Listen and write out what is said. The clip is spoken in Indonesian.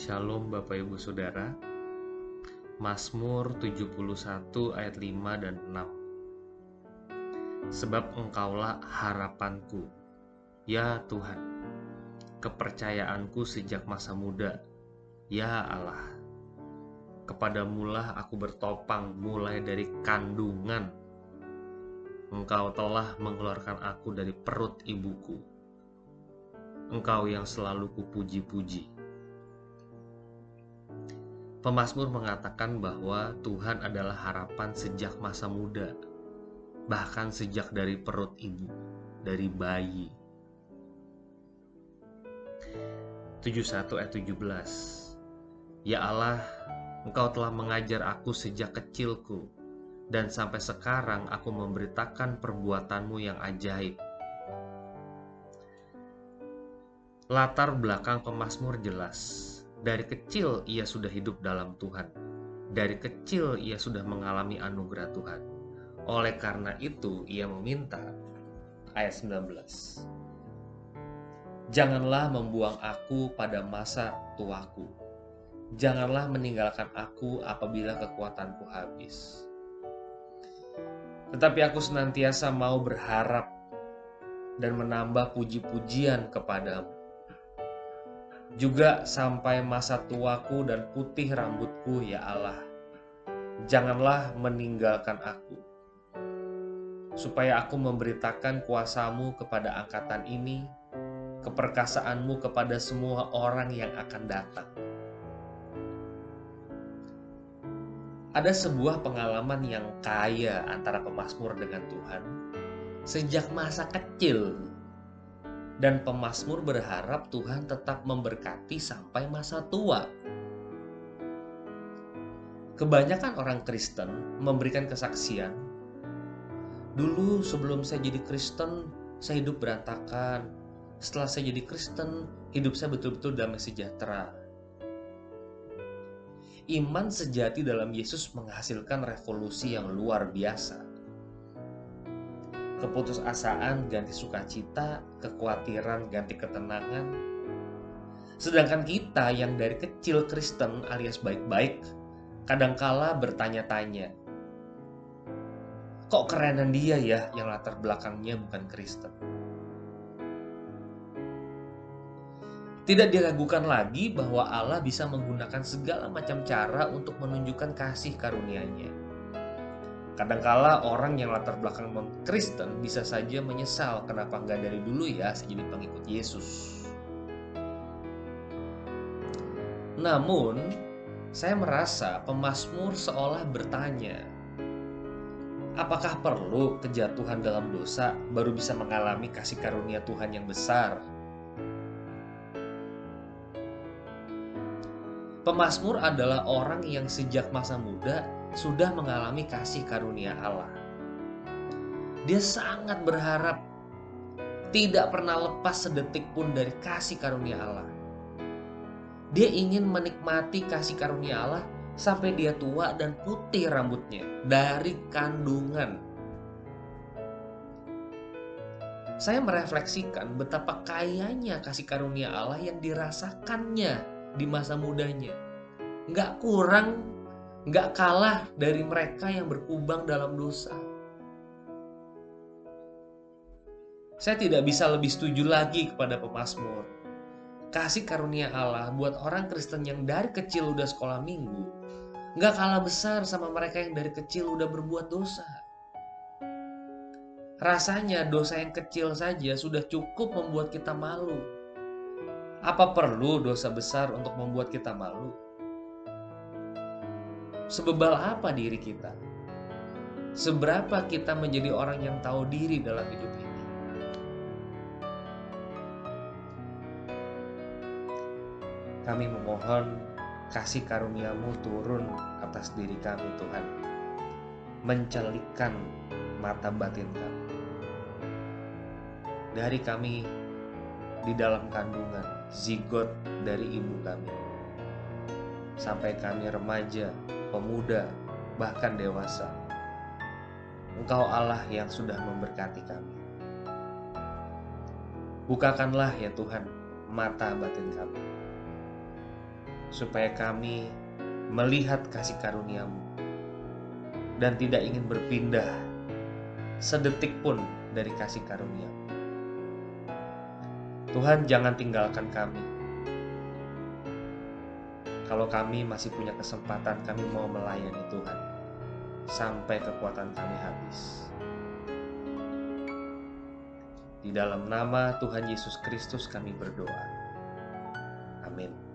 Shalom Bapak Ibu Saudara. Mazmur 71 ayat 5 dan 6. Sebab Engkaulah harapanku, ya Tuhan, kepercayaanku sejak masa muda, ya Allah. Kepadamulah aku bertopang mulai dari kandungan. Engkau telah mengeluarkan aku dari perut ibuku. Engkau yang selalu kupuji-puji. Pemasmur mengatakan bahwa Tuhan adalah harapan sejak masa muda, bahkan sejak dari perut ibu, dari bayi. 71 ayat 17 Ya Allah, Engkau telah mengajar aku sejak kecilku, dan sampai sekarang aku memberitakan perbuatanmu yang ajaib. Latar belakang pemazmur jelas, dari kecil ia sudah hidup dalam Tuhan. Dari kecil ia sudah mengalami anugerah Tuhan. Oleh karena itu ia meminta ayat 19. Janganlah membuang aku pada masa tuaku. Janganlah meninggalkan aku apabila kekuatanku habis. Tetapi aku senantiasa mau berharap dan menambah puji-pujian kepadamu juga sampai masa tuaku dan putih rambutku, ya Allah. Janganlah meninggalkan aku, supaya aku memberitakan kuasamu kepada angkatan ini, keperkasaanmu kepada semua orang yang akan datang. Ada sebuah pengalaman yang kaya antara pemazmur dengan Tuhan sejak masa kecil dan pemazmur berharap Tuhan tetap memberkati sampai masa tua. Kebanyakan orang Kristen memberikan kesaksian, "Dulu sebelum saya jadi Kristen, saya hidup berantakan. Setelah saya jadi Kristen, hidup saya betul-betul damai sejahtera." Iman sejati dalam Yesus menghasilkan revolusi yang luar biasa keputusasaan ganti sukacita, kekhawatiran ganti ketenangan. Sedangkan kita yang dari kecil Kristen alias baik-baik, kadangkala bertanya-tanya, kok kerenan dia ya yang latar belakangnya bukan Kristen? Tidak diragukan lagi bahwa Allah bisa menggunakan segala macam cara untuk menunjukkan kasih karunia-Nya Kadangkala orang yang latar belakang non Kristen bisa saja menyesal kenapa nggak dari dulu ya saya jadi pengikut Yesus. Namun, saya merasa pemazmur seolah bertanya, apakah perlu kejatuhan dalam dosa baru bisa mengalami kasih karunia Tuhan yang besar? Pemazmur adalah orang yang sejak masa muda sudah mengalami kasih karunia Allah. Dia sangat berharap tidak pernah lepas sedetik pun dari kasih karunia Allah. Dia ingin menikmati kasih karunia Allah sampai dia tua dan putih rambutnya dari kandungan. Saya merefleksikan betapa kayanya kasih karunia Allah yang dirasakannya di masa mudanya. Nggak kurang nggak kalah dari mereka yang berkubang dalam dosa. Saya tidak bisa lebih setuju lagi kepada pemazmur. Kasih karunia Allah buat orang Kristen yang dari kecil udah sekolah minggu, nggak kalah besar sama mereka yang dari kecil udah berbuat dosa. Rasanya dosa yang kecil saja sudah cukup membuat kita malu. Apa perlu dosa besar untuk membuat kita malu? Sebebal apa diri kita? Seberapa kita menjadi orang yang tahu diri dalam hidup ini? Kami memohon kasih karuniamu turun atas diri kami Tuhan. Mencelikkan mata batin kami. Dari kami di dalam kandungan, zigot dari ibu kami. Sampai kami remaja, pemuda, bahkan dewasa. Engkau Allah yang sudah memberkati kami. Bukakanlah ya Tuhan mata batin kami. supaya kami melihat kasih karuniamu dan tidak ingin berpindah sedetik pun dari kasih karuniamu. Tuhan jangan tinggalkan kami. Kalau kami masih punya kesempatan, kami mau melayani Tuhan sampai kekuatan kami habis. Di dalam nama Tuhan Yesus Kristus kami berdoa. Amin.